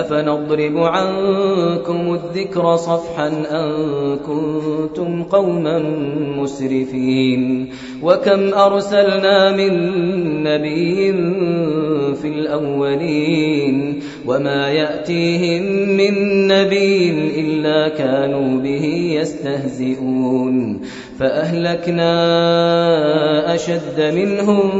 أفنضرب عنكم الذكر صفحا أن كنتم قوما مسرفين؟ وكم أرسلنا من نبي في الأولين؟ وما يأتيهم من نبي إلا كانوا به يستهزئون فأهلكنا أشد منهم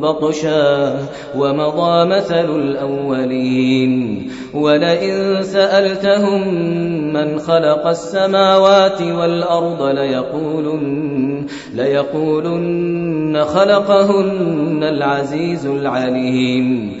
بطشا ومضى مثل الأولين ولئن سألتهم من خلق السماوات والأرض ليقولن, ليقولن خلقهن العزيز العليم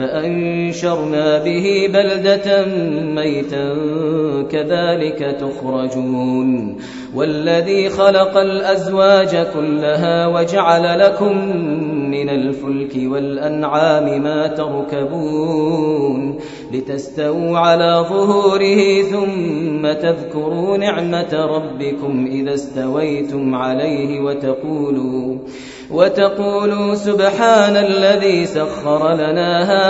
فأنشرنا به بلدة ميتا كذلك تخرجون والذي خلق الأزواج كلها وجعل لكم من الفلك والأنعام ما تركبون لتستووا على ظهوره ثم تذكروا نعمة ربكم إذا استويتم عليه وتقولوا وتقولوا سبحان الذي سخر لنا هذا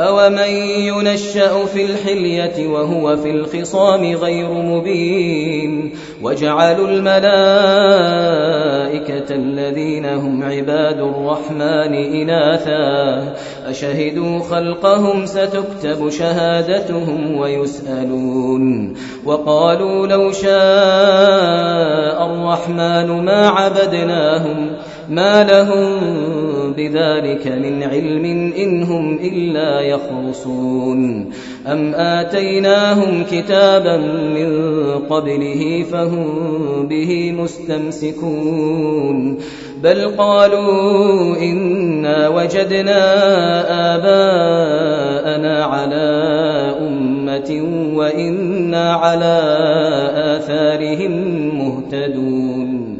أومن ينشأ في الحلية وهو في الخصام غير مبين وجعلوا الملائكة الذين هم عباد الرحمن إناثا أشهدوا خلقهم ستكتب شهادتهم ويسألون وقالوا لو شاء الرحمن ما عبدناهم ما لهم بذلك من علم إن هم إلا يخرصون. أم آتيناهم كتابا من قبله فهم به مستمسكون. بل قالوا إنا وجدنا آباءنا على أمة وإنا على آثارهم مهتدون.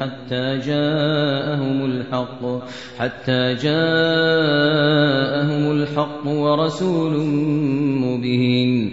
حتى جاءهم الحق حتى جاءهم الحق ورسول مبين.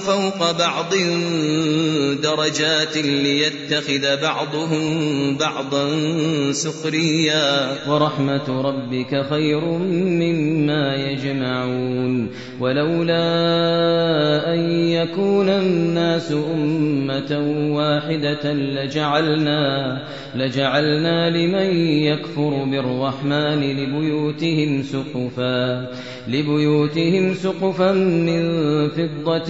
فوق بعض درجات ليتخذ بعضهم بعضا سخريا. ورحمة ربك خير مما يجمعون. ولولا أن يكون الناس أمة واحدة لجعلنا لجعلنا لمن يكفر بالرحمن لبيوتهم سقفا لبيوتهم سقفا من فضة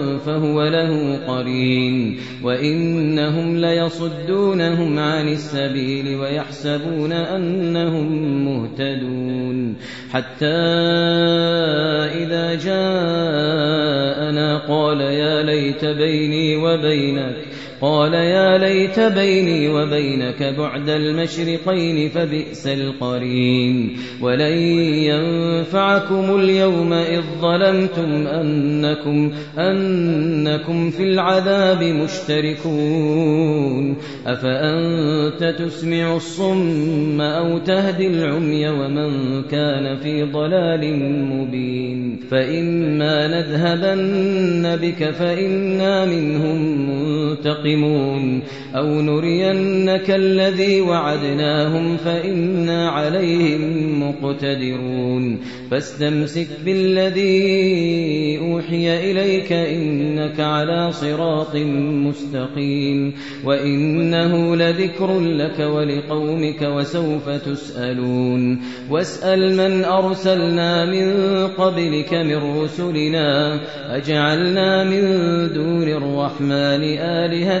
فهو له قرين وإنهم ليصدونهم عن السبيل ويحسبون أنهم مهتدون حتى إذا جاءنا قال يا ليت بيني وبينك قال يا ليت بيني وبينك بعد المشرقين فبئس القرين ولن ينفعكم اليوم إذ ظلمتم أنكم أنكم في العذاب مشتركون أفأنت تسمع الصم أو تهدي العمي ومن كان في ضلال مبين فإما نذهبن بك فإنا منهم منتقمون منتقمون أو نرينك الذي وعدناهم فإنا عليهم مقتدرون فاستمسك بالذي أوحي إليك إنك على صراط مستقيم وإنه لذكر لك ولقومك وسوف تسألون واسأل من أرسلنا من قبلك من رسلنا أجعلنا من دون الرحمن آلهة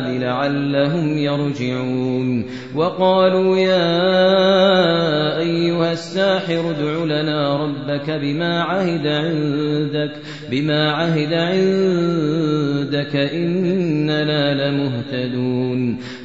لعلهم يرجعون. وقالوا يا أيها الساحر ادع لنا ربك بما عهد عندك بما عهد عندك إننا لمهتدون.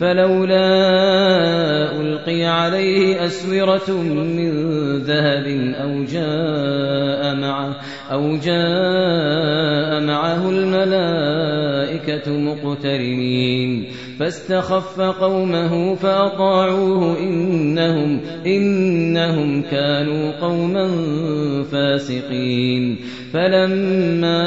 فلولا ألقي عليه أسورة من ذهب أو جاء معه أو جاء الملائكة مقترنين. فاستخف قومه فأطاعوه إنهم إنهم كانوا قوما فاسقين. فلما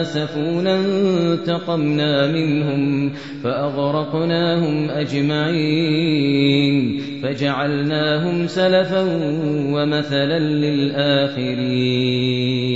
آسفونا انتقمنا منهم فأغرقناهم أجمعين. فجعلناهم سلفا ومثلا للآخرين.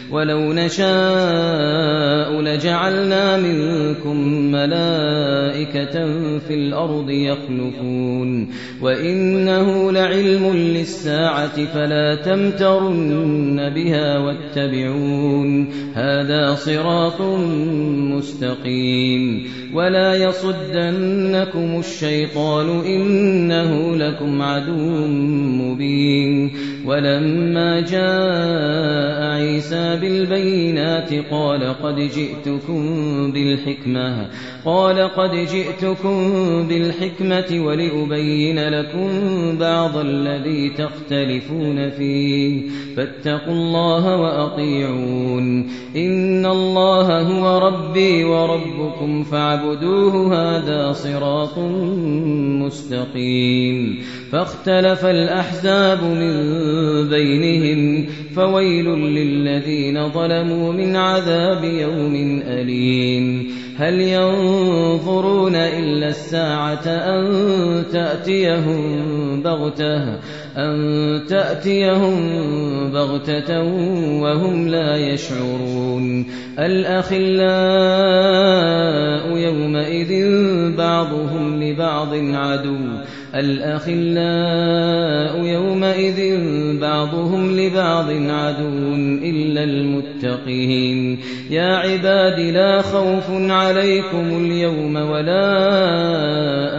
ولو نشاء لجعلنا منكم ملائكة في الأرض يخلفون. وإنه لعلم للساعة فلا تمترن بها واتبعون. هذا صراط مستقيم. ولا يصدنكم الشيطان إنه لكم عدو مبين. ولما جاء عيسى بالبينات قال قد جئتكم بالحكمة. قال قد جئتكم بالحكمة ولأبين لكم بعض الذي تختلفون فيه. فاتقوا الله وأطيعون. إن الله هو ربي وربكم فاعبدوه هذا صراط مستقيم فاختلف الأحزاب من بينهم فويل للذين ظلموا من عذاب يوم أليم هل ينظرون إلا الساعة أن تأتيهم بغتة أن تأتيهم بغتة وهم لا يشعرون. الأخلاء يومئذ بعضهم لبعض عدو. الأخلاء يومئذ بعضهم لبعض عدو إلا المتقين. يا عباد لا خوف عليكم اليوم ولا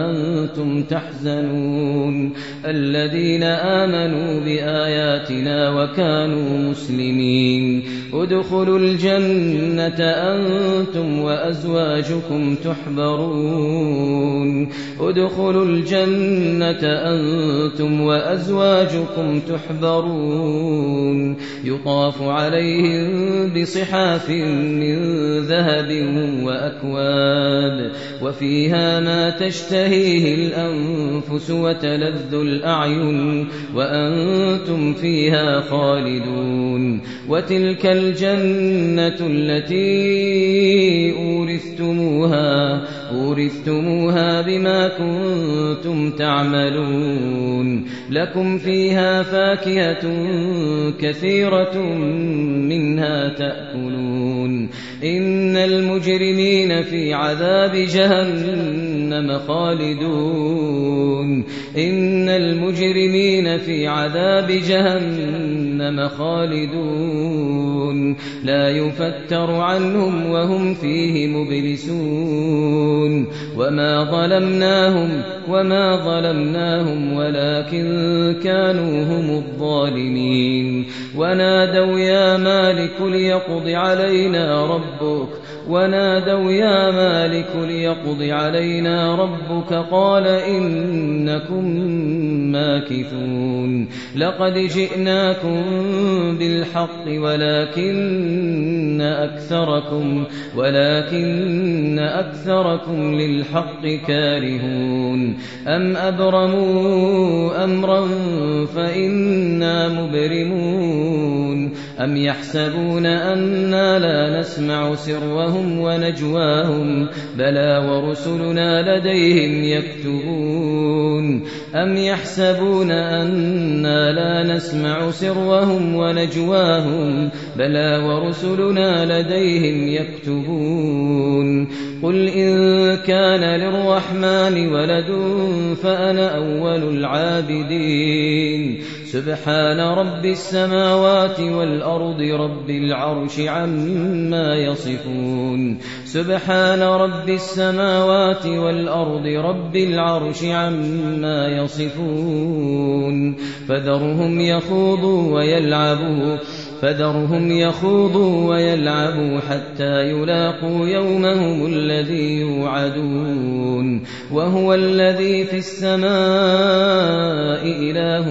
أنتم تحزنون. الذين آمنوا بآياتنا وكانوا مسلمين. ادخلوا الجنة أنتم وأزواجكم تحبرون. ادخلوا الجنة أنتم وأزواجكم تحبرون. يطاف عليهم بصحاف من ذهب وأكواب. وفيها ما تشتهيه الأنفس وتلذ الأعين وأنتم فيها خالدون وتلك الجنة التي أورثتموها أورثتموها بما كنتم تعملون. لكم فيها فاكهة كثيرة منها تأكلون. إن المجرمين في عذاب جهنم خالدون إن المجرمين في عذاب جهنم خالدون. لا يفتر عنهم وهم فيه مبلسون وما ظلمناهم وما ظلمناهم ولكن كانوا هم الظالمين ونادوا يا مالك ليقض علينا ربك ونادوا يا مالك ليقض علينا ربك قال إنكم ماكثون لقد جئناكم بالحق ولكن أكثركم ولكن أكثركم للحق كارهون. أم أبرموا أمرا فإنا مبرمون. أم يحسبون أنا لا نسمع سرهم ونجواهم بلى ورسلنا لديهم يكتبون. أم يحسبون أنا لا نسمع سرهم ونجواهم بلى ورسلنا لديهم يكتبون قل إن كان للرحمن ولد فأنا أول العابدين سبحان رب السماوات والأرض رب العرش عما يصفون سبحان رب السماوات والأرض رب العرش عما يصفون فذرهم يخوضوا ويلعبوا فذرهم يخوضوا ويلعبوا حتى يلاقوا يومهم الذي يوعدون وهو الذي في السماء إله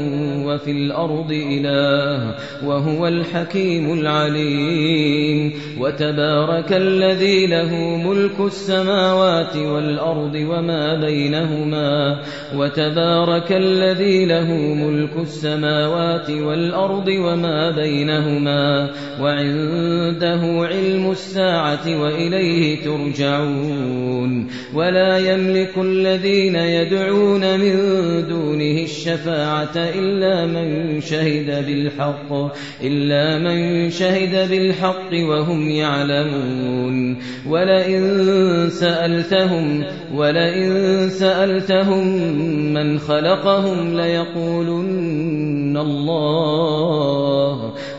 وفي الأرض إله وهو الحكيم العليم وتبارك الذي له ملك السماوات والأرض وما بينهما وتبارك الذي له ملك السماوات والأرض وما بينهما وعنده علم الساعة وإليه ترجعون ولا يملك الذين يدعون من دونه الشفاعة إلا من شهد بالحق إلا من شهد بالحق وهم يعلمون. ولئن سألتهم ولئن سألتهم من خلقهم ليقولن الله